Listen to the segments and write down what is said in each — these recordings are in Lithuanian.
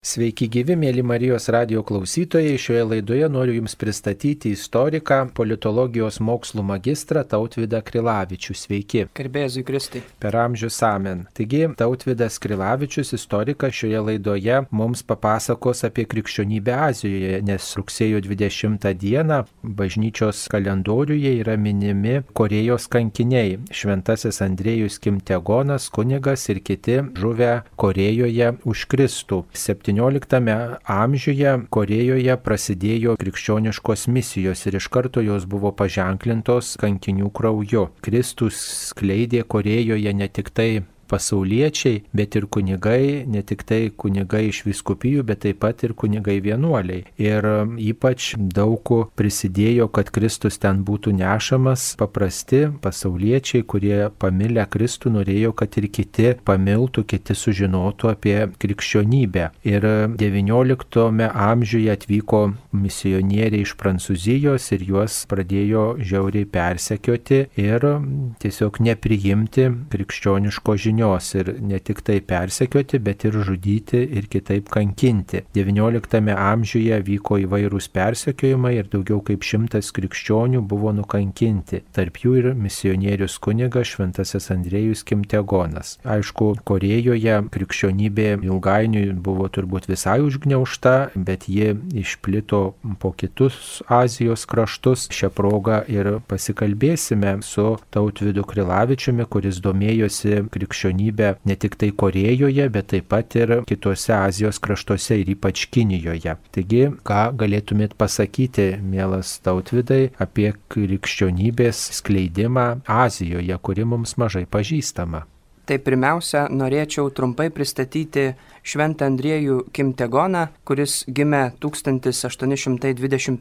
Sveiki gyvi, mėly Marijos radio klausytojai. Šioje laidoje noriu Jums pristatyti istoriką, politologijos mokslų magistrą Tautvidą Krilavičių. Sveiki. Garbėzui Kristai. Per amžius amen. Taigi, Tautvidas Krilavičius, istorikas, šioje laidoje mums papasakos apie krikščionybę Azijoje, nes rugsėjo 20 dieną bažnyčios kalendoriuje yra minimi Korejos kankiniai - Šventasis Andrėjus Kimtegonas, kunigas ir kiti žuvę Korejoje už Kristų. 17 amžiuje Korejoje prasidėjo krikščioniškos misijos ir iš karto jos buvo paženklintos kankinių krauju. Kristus skleidė Korejoje ne tik tai pasauliečiai, bet ir kunigai, ne tik tai kunigai iš viskupijų, bet taip pat ir kunigai vienuoliai. Ir um, ypač daug prisidėjo, kad Kristus ten būtų nešamas, paprasti pasauliečiai, kurie pamilę Kristų, norėjo, kad ir kiti pamiltų, kiti sužinotų apie krikščionybę. Ir XIX um, amžiuje atvyko misionieriai iš Prancūzijos ir juos pradėjo žiauriai persekioti ir um, tiesiog nepriimti krikščioniško žinių žinios ir ne tik tai persekioti, bet ir žudyti ir kitaip kankinti. XIX amžiuje vyko įvairūs persekiojimai ir daugiau kaip šimtas krikščionių buvo nukankinti. Tarp jų ir misionierius kunigas Šventasis Andrėjus Kimtegonas. Aišku, Korejoje krikščionybė ilgainiui buvo turbūt visai užgneušta, bet ji išplito po kitus Azijos kraštus. Šią progą ir pasikalbėsime su Tautvidu Krilavičiumi, kuris domėjosi krikščionybė krikščionybę ne tik tai Korejoje, bet taip pat ir kitose Azijos kraštuose ir ypač Kinijoje. Taigi, ką galėtumėt pasakyti, mielas tautvidai, apie krikščionybės skleidimą Azijoje, kuri mums mažai pažįstama? Tai pirmiausia, norėčiau trumpai pristatyti Šventą Andriejų Kimtegoną, kuris gimė 1821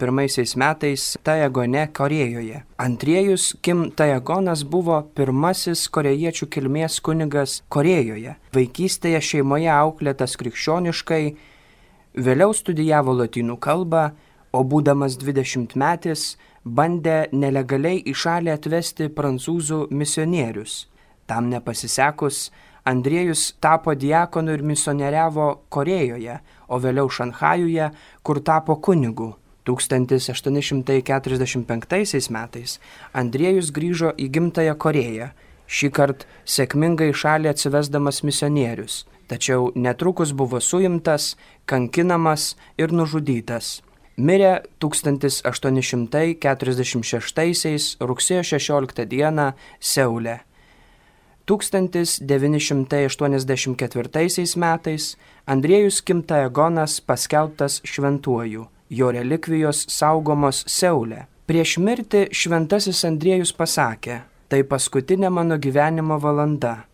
metais Tajagone, Korejoje. Andriejus Kim Tajagonas buvo pirmasis korejiečių kilmės kunigas Korejoje. Vaikystėje šeimoje auklėtas krikščioniškai, vėliau studijavo lotynų kalbą, o būdamas 20 metais bandė nelegaliai į šalį atvesti prancūzų misionierius. Tam nepasisekus, Andriejus tapo diakonu ir misionieriavo Korejoje, o vėliau Šanhajuje, kur tapo kunigu. 1845 metais Andriejus grįžo į gimtają Koreją, šį kartą sėkmingai šalį atsivesdamas misionierius, tačiau netrukus buvo suimtas, kankinamas ir nužudytas. Mirė 1846 rugsėjo 16 dieną Seule. 1984 metais Andriejus Kimtaegonas paskelbtas šventuoju, jo relikvijos saugomos Seule. Prieš mirtį šventasis Andriejus pasakė, tai paskutinė mano gyvenimo valanda.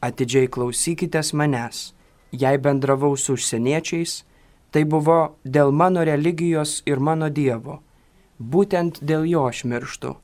Atidžiai klausykitės manęs. Jei bendravau su užsieniečiais, tai buvo dėl mano religijos ir mano Dievo. Būtent dėl jo aš mirštu.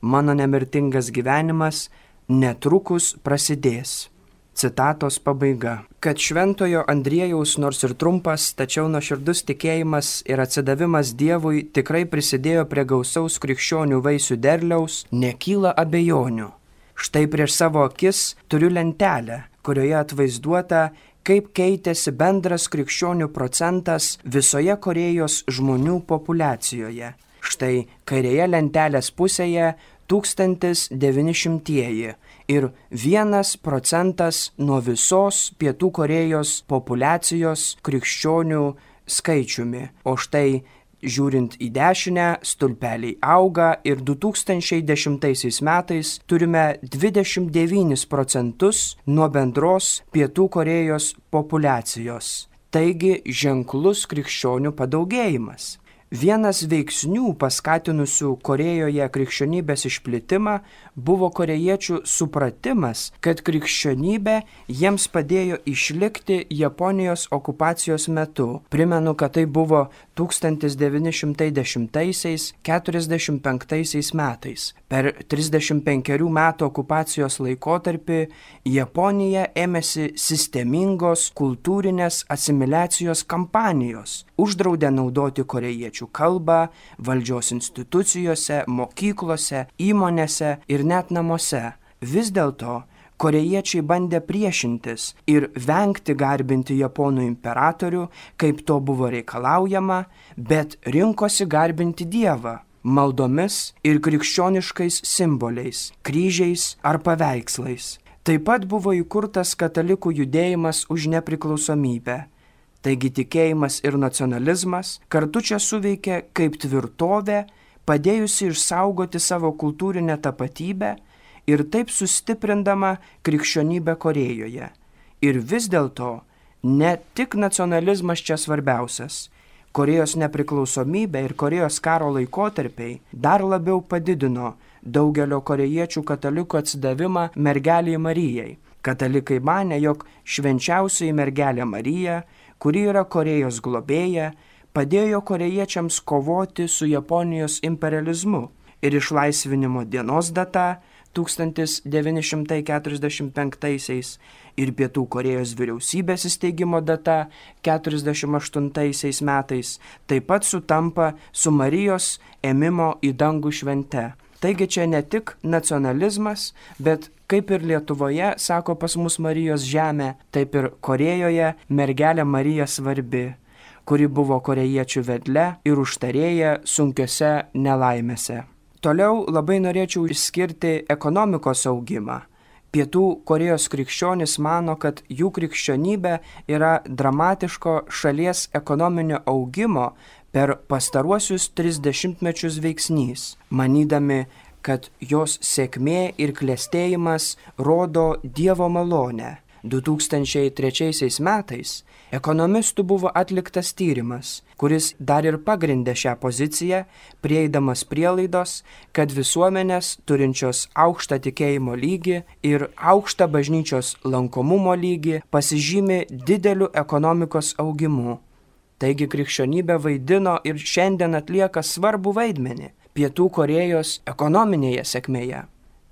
Mano nemirtingas gyvenimas netrukus prasidės. Citatos pabaiga. Kad šventojo Andriejaus nors ir trumpas, tačiau nuoširdus tikėjimas ir atsidavimas Dievui tikrai prisidėjo prie gausaus krikščionių vaisių derliaus, nekyla abejonių. Štai prieš savo akis turiu lentelę, kurioje atvaizduota, kaip keitėsi bendras krikščionių procentas visoje Korejos žmonių populiacijoje. Štai kairėje lentelės pusėje 1900-ieji ir vienas procentas nuo visos Pietų Korejos populacijos krikščionių skaičiumi. O štai žiūrint į dešinę, stulpeliai auga ir 2010 metais turime 29 procentus nuo bendros Pietų Korejos populacijos. Taigi ženklus krikščionių padaugėjimas. Vienas veiksnių paskatinusių Korejoje krikščionybės išplitimą buvo korejiečių supratimas, kad krikščionybė jiems padėjo išlikti Japonijos okupacijos metu. Primenu, kad tai buvo 1910-45 metais. Per 35 metų okupacijos laikotarpį Japonija ėmėsi sistemingos kultūrinės asimiliacijos kampanijos. Uždraudė naudoti korejiečių kalbą valdžios institucijose, mokyklose, įmonėse ir net namuose. Vis dėlto korejiečiai bandė priešintis ir vengti garbinti Japonų imperatorių, kaip to buvo reikalaujama, bet rinkosi garbinti Dievą maldomis ir krikščioniškais simboliais, kryžiais ar paveikslais. Taip pat buvo įkurtas katalikų judėjimas už nepriklausomybę. Taigi tikėjimas ir nacionalizmas kartu čia suveikė kaip tvirtovė, padėjusi išsaugoti savo kultūrinę tapatybę ir taip sustiprindama krikščionybę Korejoje. Ir vis dėlto ne tik nacionalizmas čia svarbiausias. Korejos nepriklausomybė ir Korejos karo laikotarpiai dar labiau padidino daugelio korejiečių katalikų atsidavimą mergeliai Marijai. Katalikai mane, jog švenčiausiai mergelė Marija, kuri yra Korejos globėja, padėjo korejiečiams kovoti su Japonijos imperializmu ir išlaisvinimo dienos data 1945 ir Pietų Korejos vyriausybės įsteigimo data 48 metais taip pat sutampa su Marijos ėmimo į dangų švente. Taigi čia ne tik nacionalizmas, bet kaip ir Lietuvoje, sako pas mus Marijos žemė, taip ir Korejoje mergelė Marija svarbi kuri buvo korejiečių vedle ir užtarėja sunkiose nelaimėse. Toliau labai norėčiau išskirti ekonomikos augimą. Pietų Korejos krikščionis mano, kad jų krikščionybė yra dramatiško šalies ekonominio augimo per pastaruosius 30 mečius veiksnys, manydami, kad jos sėkmė ir klėstėjimas rodo Dievo malonę. 2003 metais ekonomistų buvo atliktas tyrimas, kuris dar ir pagrindė šią poziciją, prieidamas prielaidos, kad visuomenės turinčios aukštą tikėjimo lygį ir aukštą bažnyčios lankomumo lygį pasižymi dideliu ekonomikos augimu. Taigi krikščionybė vaidino ir šiandien atlieka svarbų vaidmenį Pietų Korejos ekonominėje sėkmėje.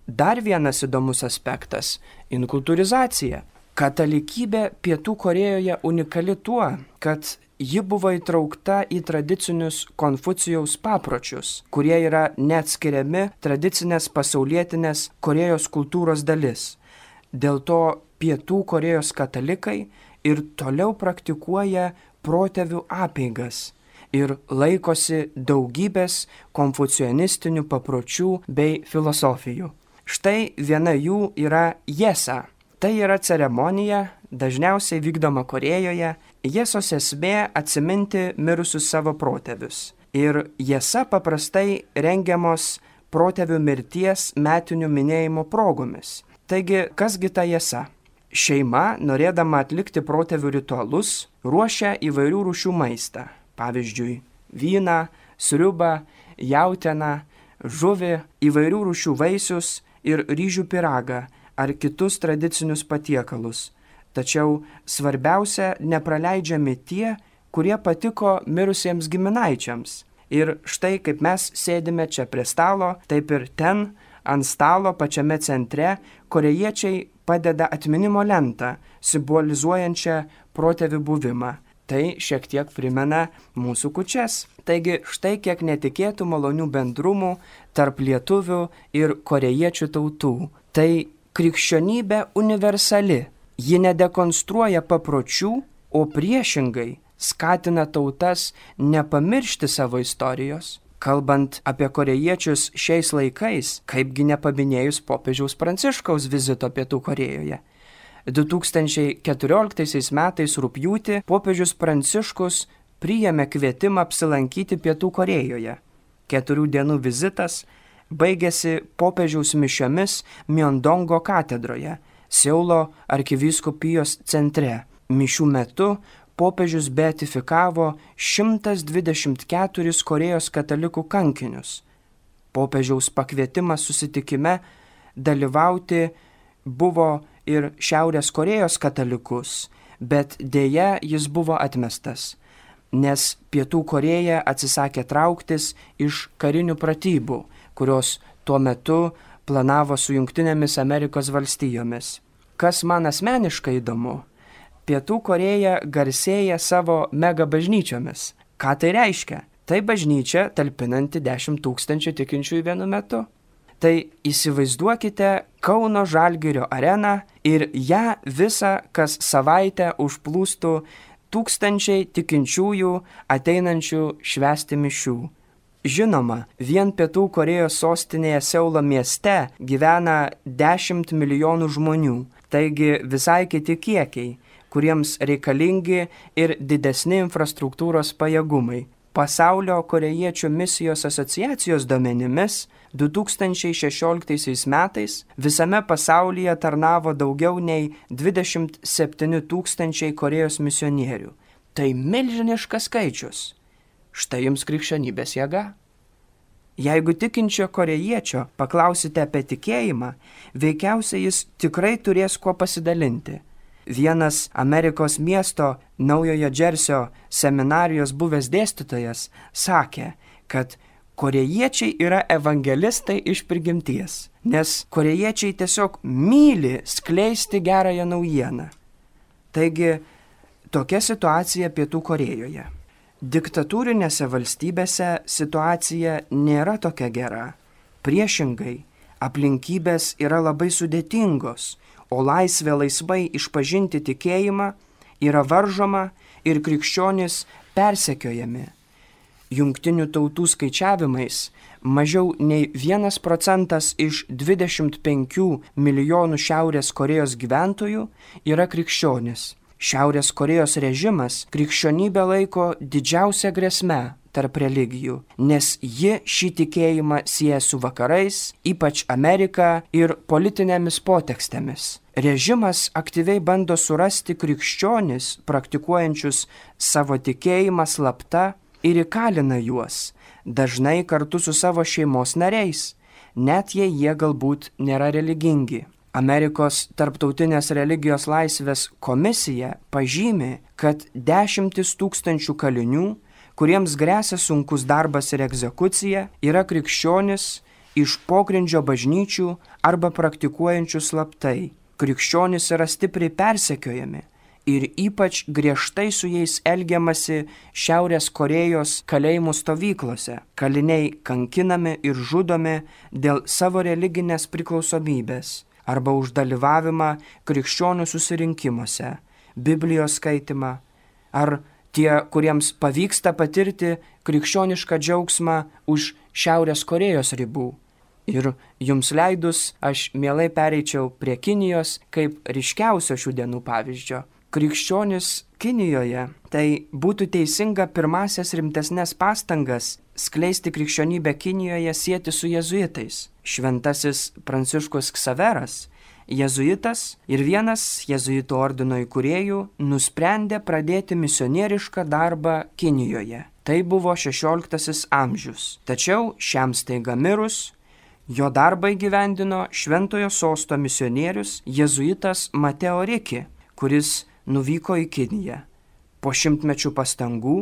Dar vienas įdomus aspektas - inkultūrizacija. Katalikybė Pietų Korejoje unikali tuo, kad ji buvo įtraukta į tradicinius Konfucijaus papročius, kurie yra neatskiriami tradicinės pasaulietinės Korejos kultūros dalis. Dėl to Pietų Korejos katalikai ir toliau praktikuoja protėvių apeigas ir laikosi daugybės konfucianistinių papročių bei filosofijų. Štai viena jų yra jesa Tai yra ceremonija, dažniausiai vykdoma Korejoje, Jėsos esmė atsiminti mirusius savo protėvius. Ir jėsa paprastai rengiamos protėvių mirties metinių minėjimo progomis. Taigi, kasgi ta jėsa? Šeima, norėdama atlikti protėvių ritualus, ruošia įvairių rūšių maistą. Pavyzdžiui, vyną, sriubą, jautieną, žuvį, įvairių rūšių vaisius ir ryžių piragą ar kitus tradicinius patiekalus. Tačiau svarbiausia, nepraleidžiami tie, kurie patiko mirusiems giminaičiams. Ir štai kaip mes sėdime čia prie stalo, taip ir ten, ant stalo pačiame centre, korejiečiai padeda atminimo lentą, simbolizuojančią protėvių buvimą. Tai šiek tiek primena mūsų kučias. Taigi štai kiek netikėtų malonių bendrumų tarp lietuvių ir korejiečių tautų. Tai krikščionybė universali. Ji nedekonstruoja papročių, o priešingai skatina tautas nepamiršti savo istorijos. Kalbant apie korejiečius šiais laikais, kaipgi nepaminėjus popiežiaus Pranciškaus vizito Pietų Korejoje. 2014 metais rūpjūtį popiežius Pranciškus priėmė kvietimą apsilankyti Pietų Korejoje. Keturių dienų vizitas baigėsi popiežiaus mišiomis Miondongo katedroje, Seulo arkivyskupijos centre. Mišių metu popiežius beatifikavo 124 Korejos katalikų kankinius. Popiežiaus pakvietimas susitikime dalyvauti buvo ir Šiaurės Korejos katalikus, bet dėja jis buvo atmestas, nes Pietų Koreja atsisakė trauktis iš karinių pratybų kurios tuo metu planavo su Junktinėmis Amerikos valstijomis. Kas man asmeniškai įdomu, Pietų Koreja garsėja savo mega bažnyčiomis. Ką tai reiškia? Tai bažnyčia talpinanti 10 tūkstančių tikinčiųjų vienu metu. Tai įsivaizduokite Kauno Žalgirio areną ir ją visą kas savaitę užplūstų tūkstančiai tikinčiųjų ateinančių švesti mišių. Žinoma, vien Pietų Korejos sostinėje Seulo mieste gyvena 10 milijonų žmonių, taigi visai kiti kiekiai, kuriems reikalingi ir didesni infrastruktūros pajėgumai. Pasaulio korejiečių misijos asociacijos duomenimis 2016 metais visame pasaulyje tarnavo daugiau nei 27 tūkstančiai Korejos misionierių. Tai milžiniškas skaičius. Štai jums krikščionybės jėga. Jeigu tikinčio korejiečio paklausite apie tikėjimą, veikiausiai jis tikrai turės kuo pasidalinti Vienas Amerikos miesto Naujojo Džersio seminarijos buvęs dėstytojas sakė, kad korejiečiai yra evangelistai iš prigimties, nes korejiečiai tiesiog myli skleisti gerąją naujieną. Taigi, tokia situacija Pietų Korejoje. Diktatūrinėse valstybėse situacija nėra tokia gera. Priešingai, aplinkybės yra labai sudėtingos o laisvė laisvai išpažinti tikėjimą yra varžoma ir krikščionys persekiojami. Jungtinių tautų skaičiavimais mažiau nei vienas procentas iš 25 milijonų Šiaurės Korejos gyventojų yra krikščionis. Šiaurės Korejos režimas krikščionybę laiko didžiausia grėsme tarp religijų, nes ji šį tikėjimą sieja su vakarais, ypač Amerika ir politinėmis potekstėmis. Režimas aktyviai bando surasti krikščionis, praktikuojančius savo tikėjimą slapta ir įkalina juos, dažnai kartu su savo šeimos nariais, net jei jie galbūt nėra religingi. Amerikos tarptautinės religijos laisvės komisija pažymi, kad dešimtis tūkstančių kalinių kuriems grėsia sunkus darbas ir egzekucija, yra krikščionis iš pogrindžio bažnyčių arba praktikuojančių slaptai. Krikščionis yra stipriai persekiojami ir ypač griežtai su jais elgiamasi Šiaurės Korejos kalėjimų stovyklose. Kaliniai kankinami ir žudomi dėl savo religinės priklausomybės arba už dalyvavimą krikščionių susirinkimuose, Biblijos skaitimą ar tie, kuriems pavyksta patirti krikščionišką džiaugsmą už Šiaurės Korejos ribų. Ir jums leidus, aš mielai pereičiau prie Kinijos kaip ryškiausio šių dienų pavyzdžio. Krikščionis Kinijoje tai būtų teisinga pirmasias rimtesnės pastangas skleisti krikščionybę Kinijoje sieti su jezuitais. Šventasis Pranciškus Ksaveras Jėzuitas ir vienas jėzuito ordino įkūrėjų nusprendė pradėti misionierišką darbą Kinijoje. Tai buvo XVI amžius. Tačiau šiam staiga mirus, jo darbą įgyvendino šventojo sosto misionierius jėzuitas Mateo Riki, kuris nuvyko į Kiniją. Po šimtmečių pastangų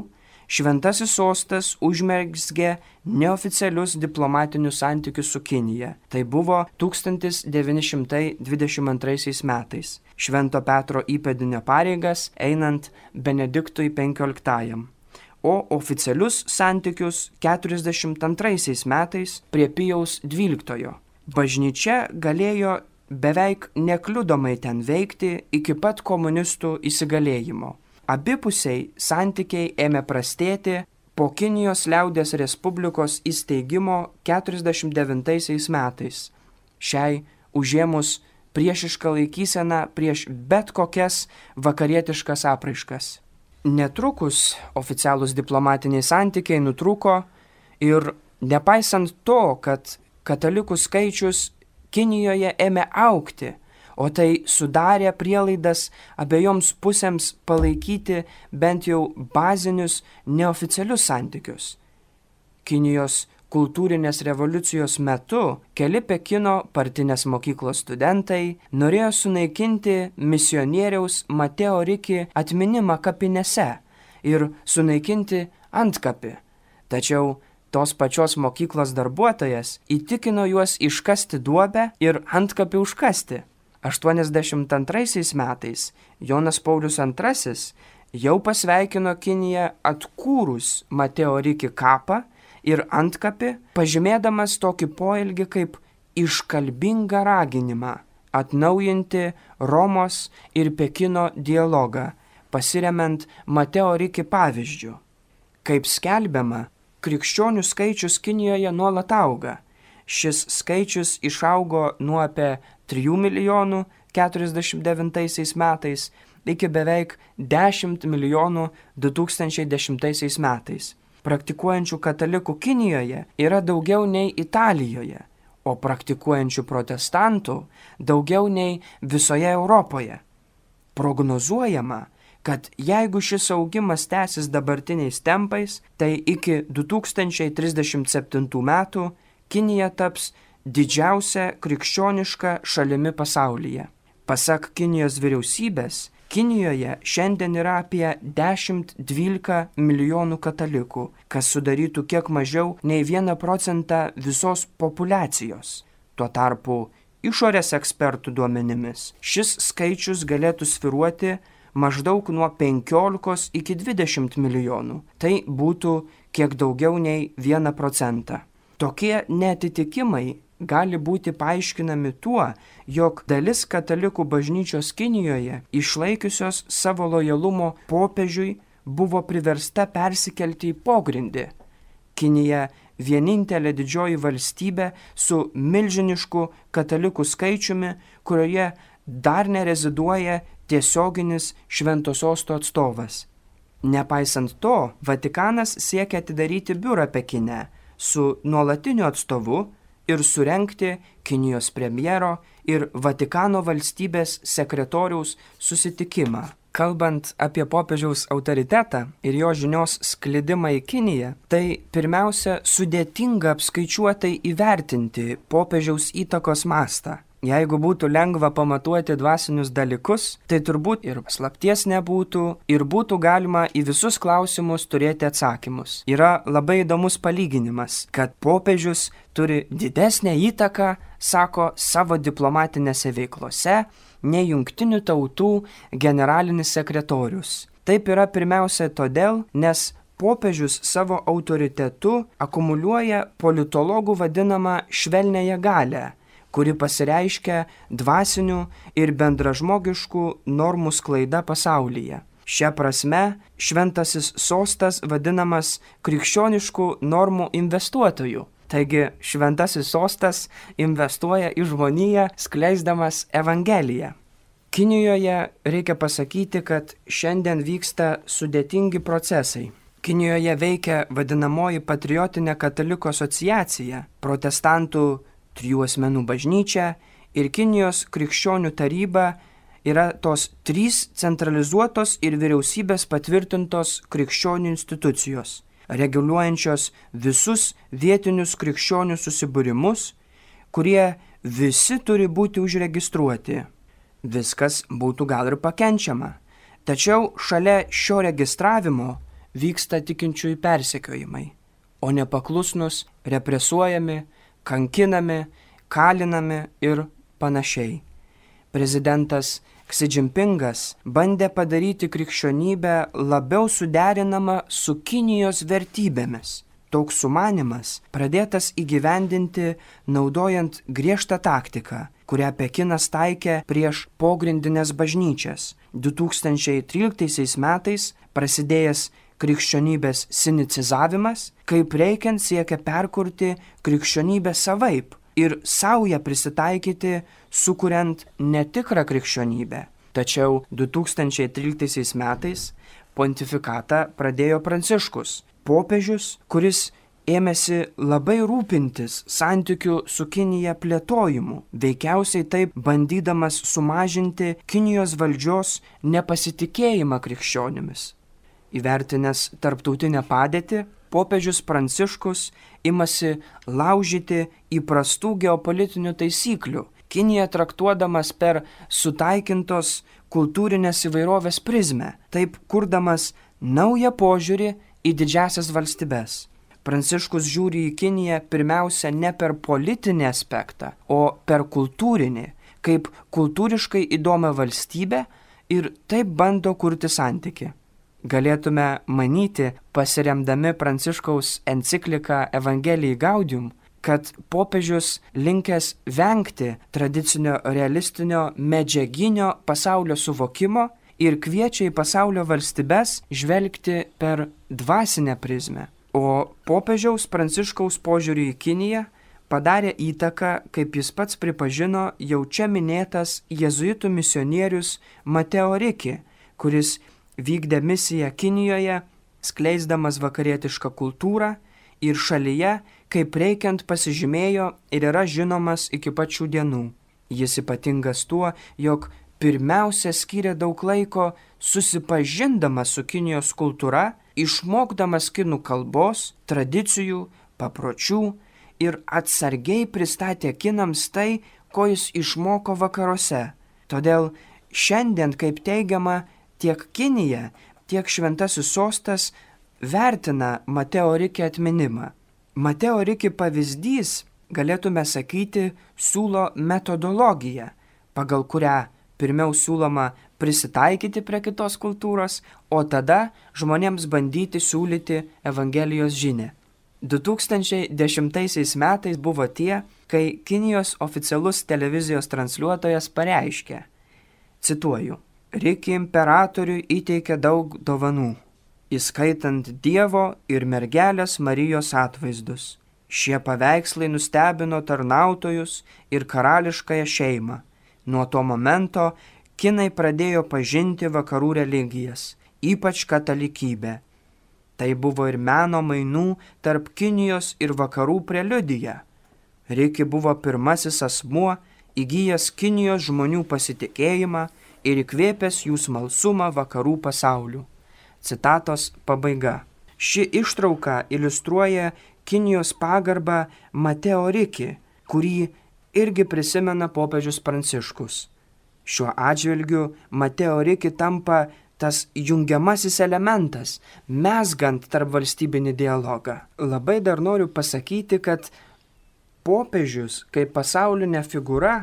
šventasis sostas užmergsgė neoficialius diplomatinius santykius su Kinija. Tai buvo 1922 metais Švento Petro įpėdinio pareigas einant Benediktui XV o oficialius santykius 42 metais prie Pijaus XII. Bažnyčia galėjo beveik nekliudomai ten veikti iki pat komunistų įsigalėjimo. Abipusiai santykiai ėmė prastėti po Kinijos liaudės Respublikos įsteigimo 49 metais. Šiai užėmus priešišką laikyseną prieš bet kokias vakarietiškas apraiškas. Netrukus oficialūs diplomatiniai santykiai nutrūko ir nepaisant to, kad katalikų skaičius Kinijoje ėmė aukti, o tai sudarė prielaidas abiejoms pusėms palaikyti bent jau bazinius neoficialius santykius. Kinijos kultūrinės revoliucijos metu keli Pekino partinės mokyklos studentai norėjo sunaikinti misionieriaus Mateo Riki atminimą kapinėse ir sunaikinti antkapį. Tačiau tos pačios mokyklos darbuotojas įtikino juos iškasti duobę ir antkapį užkasti. 82 metais Jonas Paulius II jau pasveikino Kiniją atkūrus Mateo Riki kapą ir antkapį, pažymėdamas tokį poelgį kaip iškalbingą raginimą atnaujinti Romos ir Pekino dialogą, pasiremiant Mateo Riki pavyzdžių. Kaip skelbiama, krikščionių skaičius Kinijoje nuolat auga. Šis skaičius išaugo nuo apie 3 milijonų 49 metais iki beveik 10 milijonų 2010 metais. Praktikuojančių katalikų Kinijoje yra daugiau nei Italijoje, o praktikuojančių protestantų daugiau nei visoje Europoje. Prognozuojama, kad jeigu šis augimas tęsis dabartiniais tempais, tai iki 2037 metų Kinija taps didžiausia krikščioniška šalimi pasaulyje. Pasak Kinijos vyriausybės, Kinijoje šiandien yra apie 10-12 milijonų katalikų, kas sudarytų kiek mažiau nei 1 procentą visos populacijos. Tuo tarpu išorės ekspertų duomenimis šis skaičius galėtų sviruoti maždaug nuo 15 iki 20 milijonų. Tai būtų kiek daugiau nei 1 procentą. Tokie netitikimai gali būti paaiškinami tuo, jog dalis katalikų bažnyčios Kinijoje, išlaikiusios savo lojalumo popiežiui, buvo priversta persikelti į pogrindį. Kinija vienintelė didžioji valstybė su milžinišku katalikų skaičiumi, kurioje dar nereziduoja tiesioginis šventososto atstovas. Nepaisant to, Vatikanas siekia atidaryti biurą Pekine su nuolatiniu atstovu ir surenkti Kinijos premjero ir Vatikano valstybės sekretoriaus susitikimą. Kalbant apie popiežiaus autoritetą ir jo žinios sklidimą į Kiniją, tai pirmiausia sudėtinga apskaičiuotai įvertinti popiežiaus įtakos mastą. Jeigu būtų lengva pamatuoti dvasinius dalykus, tai turbūt ir slapties nebūtų, ir būtų galima į visus klausimus turėti atsakymus. Yra labai įdomus palyginimas, kad popiežius turi didesnę įtaką, sako, savo diplomatinėse veiklose, nei jungtinių tautų generalinis sekretorius. Taip yra pirmiausia todėl, nes popiežius savo autoritetu akumuliuoja politologų vadinamą švelnėje galę kuri pasireiškia dvasinių ir bendražmogiškų normų sklaida pasaulyje. Šia prasme, šventasis sostas vadinamas krikščioniškų normų investuotojų. Taigi šventasis sostas investuoja į žmoniją, skleisdamas Evangeliją. Kinijoje reikia pasakyti, kad šiandien vyksta sudėtingi procesai. Kinijoje veikia vadinamoji patriotinė katalikų asociacija, protestantų trijų asmenų bažnyčia ir Kinijos krikščionių taryba yra tos trys centralizuotos ir vyriausybės patvirtintos krikščionių institucijos, reguliuojančios visus vietinius krikščionių susibūrimus, kurie visi turi būti užregistruoti. Viskas būtų gal ir pakenčiama. Tačiau šalia šio registravimo vyksta tikinčiųjų persekiojimai, o nepaklusnus represuojami, kankinami, kalinami ir panašiai. Prezidentas Xi Jinpingas bandė padaryti krikščionybę labiau suderinamą su Kinijos vertybėmis. Toks sumanimas pradėtas įgyvendinti naudojant griežtą taktiką, kurią Pekinas taikė prieš pogrindinės bažnyčias. 2013 metais prasidėjęs krikščionybės sinicizavimas, kaip reikiant siekia perkurti krikščionybę savaip ir savo ją prisitaikyti, sukuriant netikrą krikščionybę. Tačiau 2013 metais pontifikatą pradėjo Pranciškus, popiežius, kuris ėmėsi labai rūpintis santykių su Kinija plėtojimu, veikiausiai taip bandydamas sumažinti Kinijos valdžios nepasitikėjimą krikščionimis. Įvertinęs tarptautinę padėtį, popiežius Pranciškus imasi laužyti įprastų geopolitinių taisyklių, Kinija traktuodamas per sutaikintos kultūrinės įvairovės prizmę, taip kurdamas naują požiūrį į didžiasias valstybės. Pranciškus žiūri į Kiniją pirmiausia ne per politinį aspektą, o per kultūrinį, kaip kultūriškai įdomią valstybę ir taip bando kurti santyki galėtume manyti, pasiremdami Pranciškaus encikliką Evangelijai Gaudium, kad popiežius linkęs vengti tradicinio realistinio medžiaginio pasaulio suvokimo ir kviečia į pasaulio valstybės žvelgti per dvasinę prizmę. O popiežiaus pranciškaus požiūrį į Kiniją padarė įtaką, kaip jis pats pripažino, jau čia minėtas jėzuitų misionierius Mateo Riki, kuris vykdė misiją Kinijoje, skleisdamas vakarietišką kultūrą ir šalyje, kaip reikiant pasižymėjo ir yra žinomas iki pačių dienų. Jis ypatingas tuo, jog pirmiausia skiria daug laiko susipažindamas su Kinijos kultūra, išmokdamas kinų kalbos, tradicijų, papročių ir atsargiai pristatė kinams tai, ko jis išmoko vakaruose. Todėl šiandien, kaip teigiama, tiek Kinija, tiek Šventasis sostas vertina Mateo Rikį atminimą. Mateo Rikį pavyzdys, galėtume sakyti, siūlo metodologiją, pagal kurią pirmiau siūloma prisitaikyti prie kitos kultūros, o tada žmonėms bandyti siūlyti Evangelijos žinę. 2010 metais buvo tie, kai Kinijos oficialus televizijos transliuotojas pareiškė, cituoju, Riki imperatoriui įteikė daug dovanų, įskaitant Dievo ir mergelės Marijos atvaizdus. Šie paveikslai nustebino tarnautojus ir karališkąją šeimą Nuo to momento kinai pradėjo pažinti vakarų religijas, ypač katalikybę. Tai buvo ir meno mainų tarp Kinijos ir vakarų preliudija. Riki buvo pirmasis asmuo įgyjęs Kinijos žmonių pasitikėjimą ir įkvėpęs jų smalsumą vakarų pasauliu. Citatos pabaiga. Ši ištrauka iliustruoja Kinijos pagarbą Mateo Riki, kurį irgi prisimena popiežius Pranciškus. Šiuo atžvilgiu Mateo Riki tampa tas jungiamasis elementas, mesgant tarp valstybinį dialogą. Labai dar noriu pasakyti, kad popiežius kaip pasaulinė figūra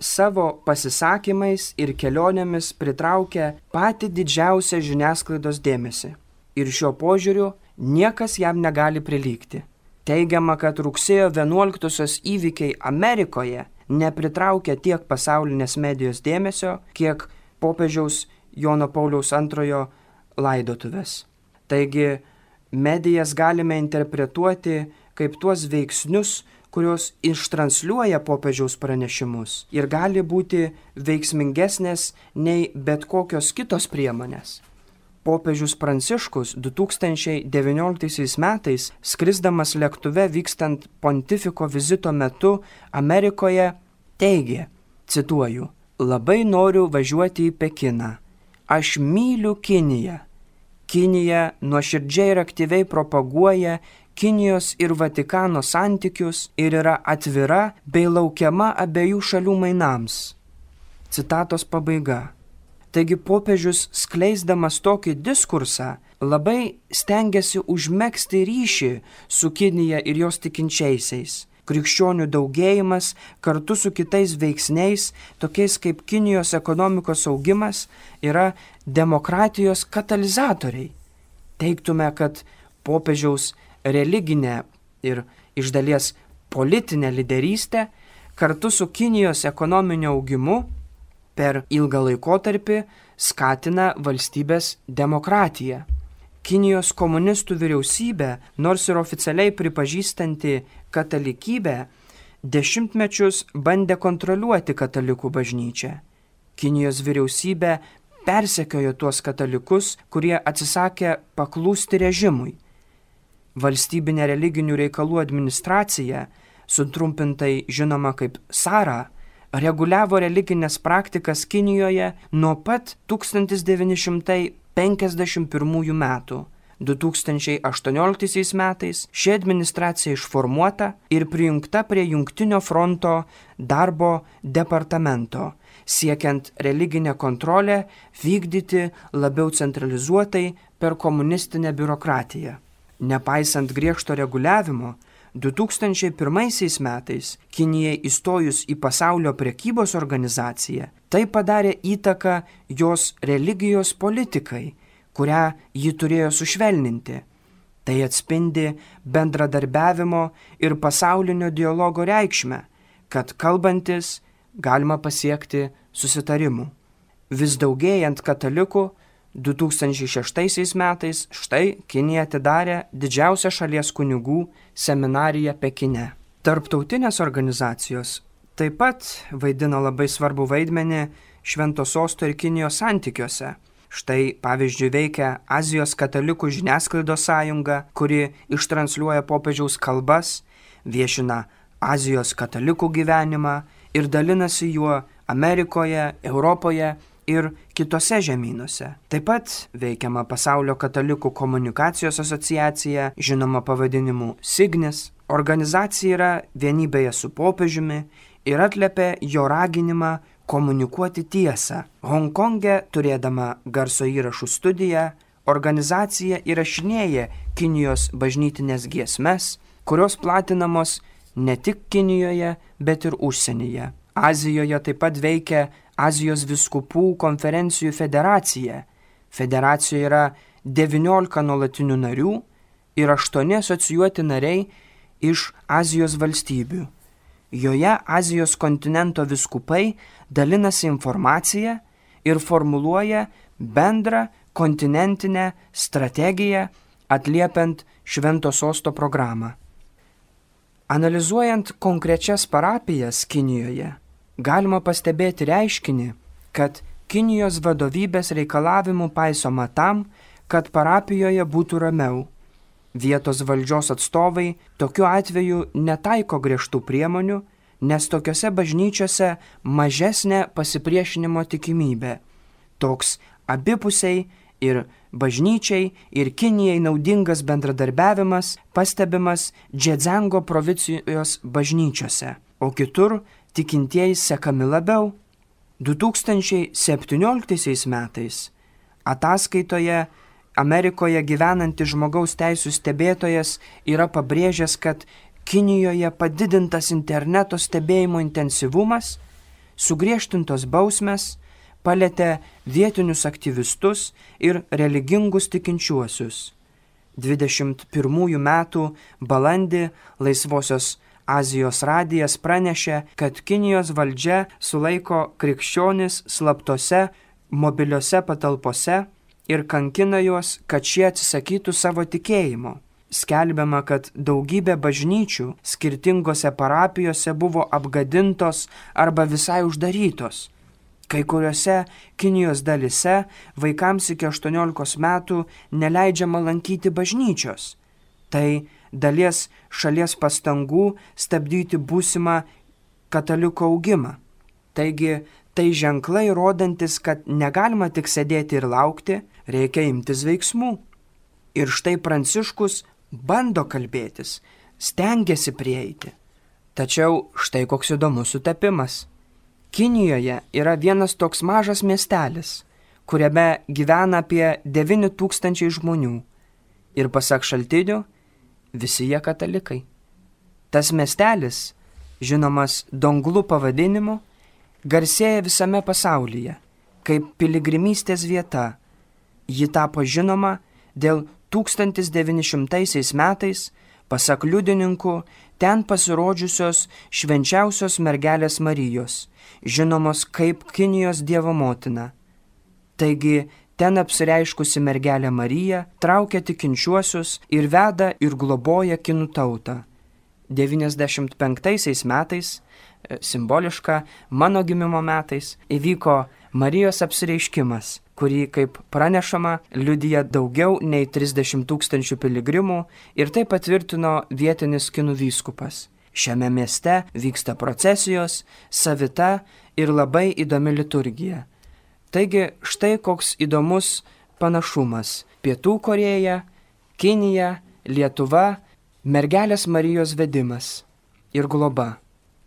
savo pasisakymais ir kelionėmis pritraukia patį didžiausią žiniasklaidos dėmesį. Ir šiuo požiūriu niekas jam negali prilygti. Teigiama, kad rugsėjo 11-osios įvykiai Amerikoje nepritraukė tiek pasaulinės medijos dėmesio, kiek popiežiaus Jono Pauliaus antrojo laidotuvės. Taigi medijas galime interpretuoti kaip tuos veiksnius, kurios ištransliuoja popiežiaus pranešimus ir gali būti veiksmingesnės nei bet kokios kitos priemonės popiežius Pranciškus 2019 metais, skrisdamas lėktuve vykstant pontifiko vizito metu Amerikoje, teigė, cituoju, labai noriu važiuoti į Pekiną. Aš myliu Kiniją. Kinija nuoširdžiai ir aktyviai propaguoja Kinijos ir Vatikano santykius ir yra atvira bei laukiama abiejų šalių mainams. Citatos pabaiga. Taigi popiežius skleisdamas tokį diskursą labai stengiasi užmėgsti ryšį su Kinija ir jos tikinčiaisiais. Krikščionių daugėjimas kartu su kitais veiksniais, tokiais kaip Kinijos ekonomikos augimas, yra demokratijos katalizatoriai. Teiktume, kad popiežiaus religinė ir iš dalies politinė lyderystė kartu su Kinijos ekonominiu augimu per ilgą laikotarpį skatina valstybės demokratiją. Kinijos komunistų vyriausybė, nors ir oficialiai pripažįstanti katalikybę, dešimtmečius bandė kontroliuoti katalikų bažnyčią. Kinijos vyriausybė persekiojo tuos katalikus, kurie atsisakė paklūsti režimui. Valstybinė religinių reikalų administracija, sutrumpintai žinoma kaip SARA, reguliavo religinės praktikas Kinijoje nuo pat 1951 metų. 2018 metais ši administracija išformuota ir prijungta prie Jungtinio fronto darbo departamento, siekiant religinę kontrolę vykdyti labiau centralizuotai per komunistinę biurokratiją. Nepaisant griežto reguliavimo, 2001 metais Kinijai įstojus į pasaulio prekybos organizaciją, tai padarė įtaką jos religijos politikai, kurią ji turėjo sušvelninti. Tai atspindi bendradarbiavimo ir pasaulinio dialogo reikšmę, kad kalbantis galima pasiekti susitarimų. Vis daugėjant katalikų, 2006 metais štai Kinija atidarė didžiausią šalies kunigų seminariją Pekine. Tarptautinės organizacijos taip pat vaidina labai svarbu vaidmenį Švento sosto ir Kinijos santykiuose. Štai pavyzdžiui veikia Azijos katalikų žiniasklaidos sąjunga, kuri ištransliuoja popiežiaus kalbas, viešina Azijos katalikų gyvenimą ir dalinasi juo Amerikoje, Europoje ir kitose žemynuose. Taip pat veikiama Pasaulio katalikų komunikacijos asociacija, žinoma pavadinimu Signis. Organizacija yra vienybėje su popiežiumi ir atliepia jo raginimą komunikuoti tiesą. Hongkonge, turėdama garso įrašų studiją, organizacija įrašinėja Kinijos bažnytinės giesmes, kurios platinamos ne tik Kinijoje, bet ir užsienyje. Azijoje taip pat veikia Azijos viskupų konferencijų federacija. Federacijoje yra 19 nuolatinių narių ir 8 asocijuoti nariai iš Azijos valstybių. Joje Azijos kontinento viskupai dalinasi informacija ir formuluoja bendrą kontinentinę strategiją atliepiant Švento sosto programą. Analizuojant konkrečias parapijas Kinijoje, galima pastebėti reiškinį, kad Kinijos vadovybės reikalavimų paisoma tam, kad parapijoje būtų ramiau. Vietos valdžios atstovai tokiu atveju netaiko griežtų priemonių, nes tokiuose bažnyčiose mažesnė pasipriešinimo tikimybė. Toks abipusiai ir bažnyčiai ir Kinijai naudingas bendradarbiavimas pastebimas Džedzengo provincijos bažnyčiose, o kitur tikintieji sekami labiau. 2017 metais ataskaitoje Amerikoje gyvenantis žmogaus teisų stebėtojas yra pabrėžęs, kad Kinijoje padidintas interneto stebėjimo intensyvumas, sugriežtintos bausmes, palėtė vietinius aktyvistus ir religingus tikinčiuosius. 21 metų balandį Laisvosios Azijos radijas pranešė, kad Kinijos valdžia sulaiko krikščionis slaptose mobiliose patalpose ir kankina juos, kad šie atsisakytų savo tikėjimo. Skelbiama, kad daugybė bažnyčių skirtingose parapijose buvo apgadintos arba visai uždarytos. Kai kuriuose Kinijos dalise vaikams iki 18 metų neleidžiama lankyti bažnyčios. Tai dalies šalies pastangų stabdyti būsimą katalikų augimą. Taigi tai ženklai rodantis, kad negalima tik sėdėti ir laukti, reikia imtis veiksmų. Ir štai Pranciškus bando kalbėtis, stengiasi prieiti. Tačiau štai koks įdomus sutapimas. Kinijoje yra vienas toks mažas miestelis, kuriame gyvena apie 9 tūkstančiai žmonių. Ir pasak šaltinių, visi jie katalikai. Tas miestelis, žinomas Donglų pavadinimu, garsėja visame pasaulyje kaip piligrimystės vieta. Ji tapo žinoma dėl 1900 metais, pasak liudininkų, ten pasirodžiusios švenčiausios mergelės Marijos, žinomos kaip Kinijos Dievo motina. Taigi, ten apsireiškusi mergelė Marija traukia tikinčiuosius ir veda ir globoja kinų tautą. 95 metais, e, simboliška mano gimimo metais, įvyko Marijos apsireiškimas, kurį, kaip pranešama, liudija daugiau nei 30 tūkstančių piligrimų ir tai patvirtino vietinis kinų vyskupas. Šiame mieste vyksta procesijos, savita ir labai įdomi liturgija. Taigi štai koks įdomus panašumas - Pietų Koreja, Kinija, Lietuva, mergelės Marijos vedimas ir globa.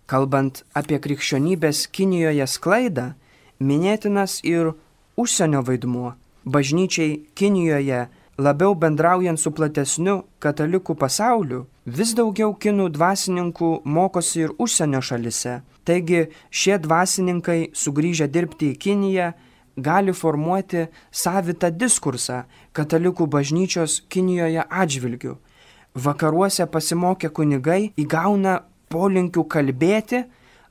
Kalbant apie krikščionybės Kinijoje sklaidą, minėtinas ir užsienio vaidmuo. Bažnyčiai Kinijoje labiau bendraujant su platesniu katalikų pasauliu, vis daugiau kinų dvasininkų mokosi ir užsienio šalise. Taigi šie dvasininkai sugrįžę dirbti į Kiniją gali formuoti savitą diskursą katalikų bažnyčios Kinijoje atžvilgių. Vakaruose pasimokę kunigai įgauna polinkių kalbėti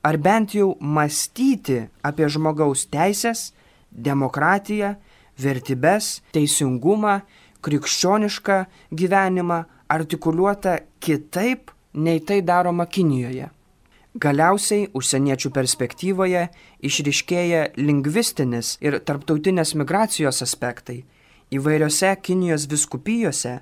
ar bent jau mąstyti apie žmogaus teisės, demokratiją, vertybės, teisingumą, krikščionišką gyvenimą artikuliuotą kitaip, nei tai daroma Kinijoje. Galiausiai užsieniečių perspektyvoje išriškėja lingvistinis ir tarptautinės migracijos aspektai. Įvairiose Kinijos viskupijose,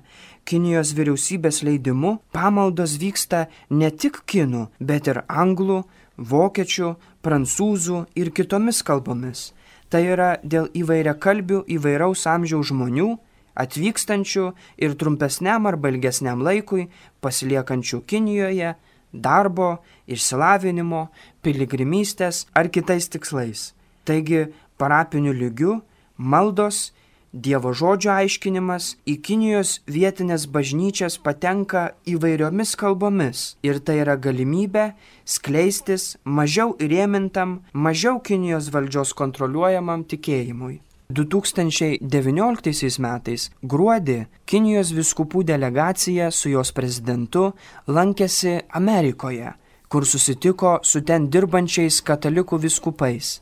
Kinijos vyriausybės leidimu pamaldos vyksta ne tik kinų, bet ir anglų, vokiečių, prancūzų ir kitomis kalbomis. Tai yra dėl įvairia kalbių įvairaus amžiaus žmonių, atvykstančių ir trumpesniam arba ilgesniam laikui pasiliekančių Kinijoje, darbo, išsilavinimo, piligrimystės ar kitais tikslais. Taigi parapinių lygių maldos, Dievo žodžio aiškinimas į Kinijos vietinės bažnyčias patenka įvairiomis kalbomis ir tai yra galimybė skleistis mažiau įrėmintam, mažiau Kinijos valdžios kontroliuojamam tikėjimui. 2019 metais gruodį Kinijos viskupų delegacija su jos prezidentu lankėsi Amerikoje, kur susitiko su ten dirbančiais katalikų viskupais.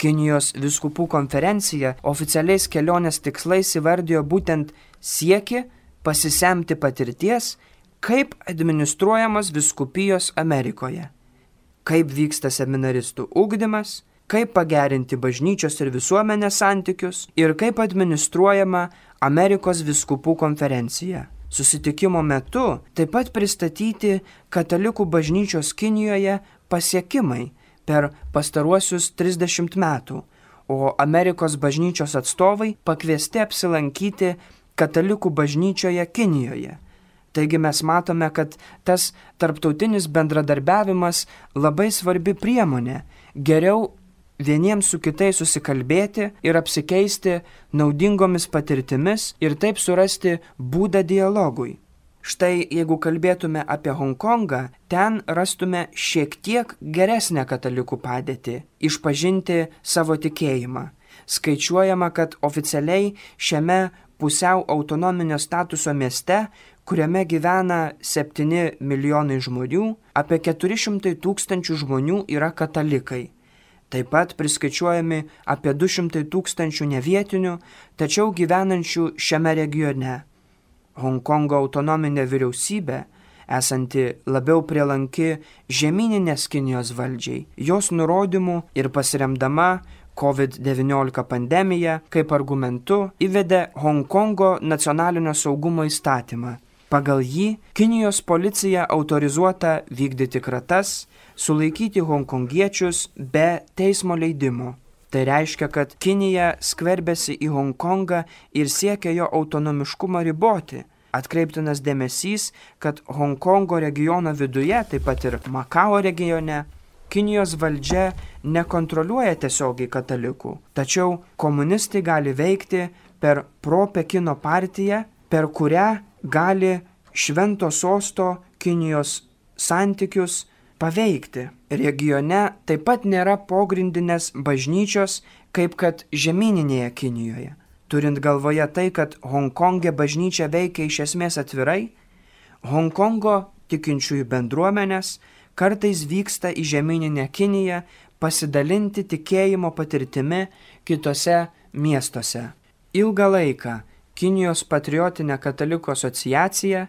Kinijos viskupų konferencija oficialiais kelionės tikslais įvardijo būtent sieki pasisemti patirties, kaip administruojamas viskupijos Amerikoje, kaip vyksta seminaristų ugdymas, kaip pagerinti bažnyčios ir visuomenės santykius ir kaip administruojama Amerikos viskupų konferencija. Susitikimo metu taip pat pristatyti katalikų bažnyčios Kinijoje pasiekimai per pastaruosius 30 metų, o Amerikos bažnyčios atstovai pakviesti apsilankyti katalikų bažnyčioje Kinijoje. Taigi mes matome, kad tas tarptautinis bendradarbiavimas labai svarbi priemonė geriau vieniems su kitais susikalbėti ir apsikeisti naudingomis patirtimis ir taip surasti būdą dialogui. Štai jeigu kalbėtume apie Hongkongą, ten rastume šiek tiek geresnę katalikų padėtį, išpažinti savo tikėjimą. Skaičiuojama, kad oficialiai šiame pusiau autonominio statuso mieste, kuriame gyvena 7 milijonai žmonių, apie 400 tūkstančių žmonių yra katalikai. Taip pat priskaičiuojami apie 200 tūkstančių nevietinių, tačiau gyvenančių šiame regione. Hongkongo autonominė vyriausybė, esanti labiau prielanki žemyninės Kinijos valdžiai, jos nurodymų ir pasiremdama COVID-19 pandemiją kaip argumentu įvedė Hongkongo nacionalinio saugumo įstatymą. Pagal jį Kinijos policija autorizuota vykdyti kratas, sulaikyti hongkongiečius be teismo leidimo. Tai reiškia, kad Kinija skverbėsi į Hongkongą ir siekia jo autonomiškumą riboti. Atkreiptinas dėmesys, kad Hongkongo regiono viduje, taip pat ir Makao regione, Kinijos valdžia nekontroliuoja tiesiogiai katalikų, tačiau komunistai gali veikti per pro-Pekino partiją, per kurią gali švento sosto Kinijos santykius paveikti. Regione taip pat nėra pogrindinės bažnyčios, kaip kad žemyninėje Kinijoje. Turint galvoje tai, kad Hongkonge bažnyčia veikia iš esmės atvirai, Hongkongo tikinčiųjų bendruomenės kartais vyksta į žemyninę Kiniją pasidalinti tikėjimo patirtimi kitose miestuose. Ilgą laiką Kinijos patriotinė katalikų asociacija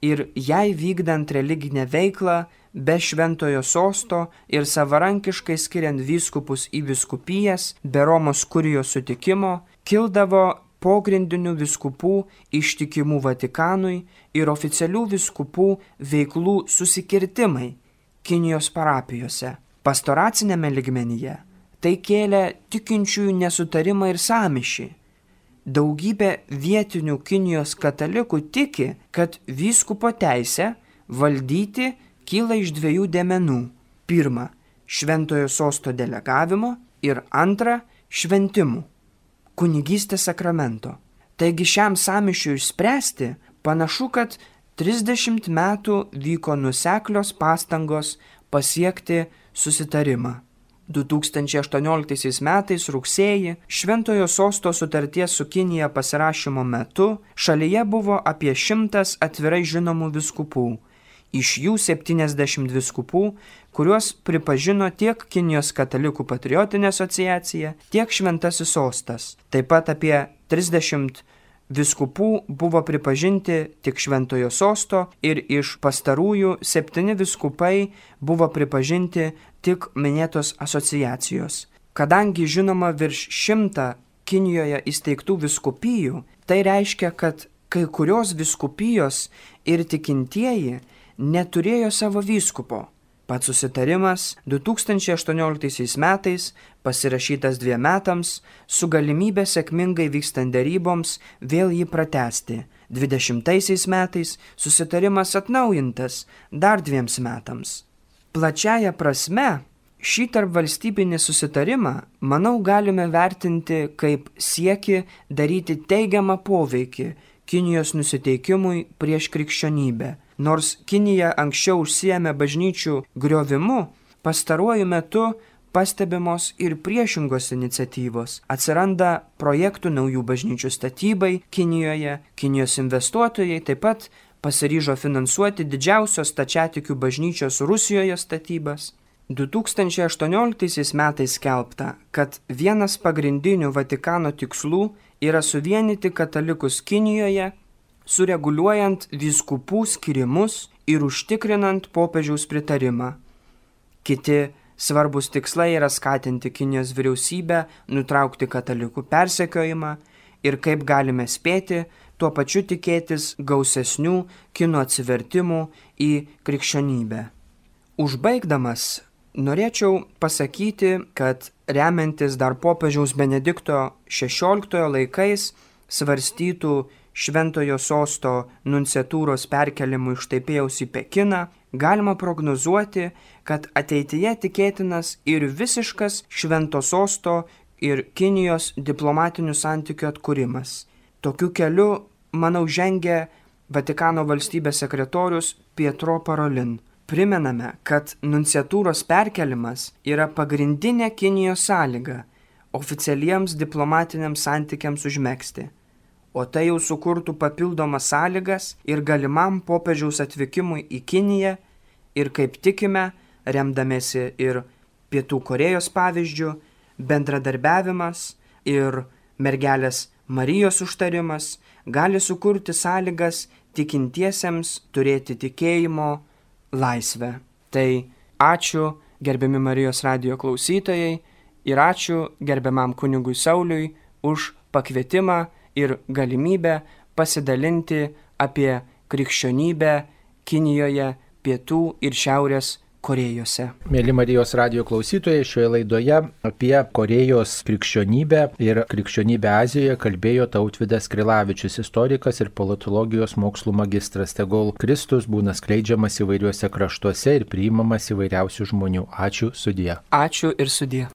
ir jai vykdant religinę veiklą be šventojo sosto ir savarankiškai skiriant vyskupus į viskupijas, be Romos kurijos sutikimo, kildavo pogrindinių viskupų ištikimų Vatikanui ir oficialių viskupų veiklų susikirtimai Kinijos parapijose. Pastoracinėme ligmenyje tai kėlė tikinčiųjų nesutarimą ir samišį. Daugybė vietinių Kinijos katalikų tiki, kad vyskupo teisė valdyti kyla iš dviejų dėmenų. Pirma, šventojo sosto delegavimo ir antra, šventimų, kunigystės sakramento. Taigi šiam samišiui išspręsti panašu, kad 30 metų vyko nuseklios pastangos pasiekti susitarimą. 2018 metais rugsėjį Šventojo sosto sutarties su Kinija pasirašymo metu šalyje buvo apie šimtas atvirai žinomų viskupų. Iš jų 70 viskupų, kuriuos pripažino tiek Kinijos katalikų patriotinė asociacija, tiek Šventasis sostas. Taip pat apie 30 viskupų buvo pripažinti tik šventojo sosto ir iš pastarųjų septyni viskupai buvo pripažinti tik minėtos asociacijos. Kadangi žinoma virš šimta Kinijoje įsteigtų viskupijų, tai reiškia, kad kai kurios viskupijos ir tikintieji neturėjo savo vyskupo. Pats susitarimas 2018 metais pasirašytas dviem metams su galimybė sėkmingai vykstant deryboms vėl jį pratesti. 20 metais susitarimas atnaujintas dar dviems metams. Plačiaja prasme, šį tarp valstybinį susitarimą, manau, galime vertinti kaip sieki daryti teigiamą poveikį Kinijos nusiteikimui prieš krikščionybę Nors Kinija anksčiau užsiemė bažnyčių griovimu, pastaruoju metu pastebimos ir priešingos iniciatyvos. Atsiranda projektų naujų bažnyčių statybai Kinijoje, Kinijos investuotojai taip pat pasiryžo finansuoti didžiausios tačiatikių bažnyčios Rusijoje statybas. 2018 metais skelbta, kad vienas pagrindinių Vatikano tikslų yra suvienyti katalikus Kinijoje sureguliuojant vyskupų skirimus ir užtikrinant popiežiaus pritarimą. Kiti svarbus tikslai yra skatinti Kinijos vyriausybę nutraukti katalikų persekiojimą ir kaip galime spėti, tuo pačiu tikėtis gausesnių kino atsivertimų į krikščionybę. Užbaigdamas, norėčiau pasakyti, kad remiantis dar popiežiaus Benedikto XVI laikais svarstytų šventojo sosto nunciatūros perkelimu iš Taipėjaus į Pekiną, galima prognozuoti, kad ateityje tikėtinas ir visiškas švento sosto ir Kinijos diplomatinių santykių atkūrimas. Tokiu keliu, manau, žengia Vatikano valstybės sekretorius Pietro Parolin. Primename, kad nunciatūros perkelimas yra pagrindinė Kinijos sąlyga oficialiems diplomatiniams santykiams užmėgsti o tai jau sukurtų papildomas sąlygas ir galimam popiežiaus atvykimui į Kiniją ir kaip tikime, remdamėsi ir Pietų Korejos pavyzdžių, bendradarbiavimas ir mergelės Marijos užtarimas gali sukurti sąlygas tikintiesiems turėti tikėjimo laisvę. Tai ačiū gerbiami Marijos radio klausytojai ir ačiū gerbiamam kunigui Sauliui už pakvietimą ir galimybę pasidalinti apie krikščionybę Kinijoje, Pietų ir Šiaurės Korejose. Mėly Marijos radio klausytojai, šioje laidoje apie Korejos krikščionybę ir krikščionybę Azijoje kalbėjo Tautvidas Krilavičius, istorikas ir politologijos mokslų magistras. Tegul Kristus būna skleidžiamas įvairiuose kraštuose ir priimamas įvairiausių žmonių. Ačiū sudie. Ačiū ir sudie.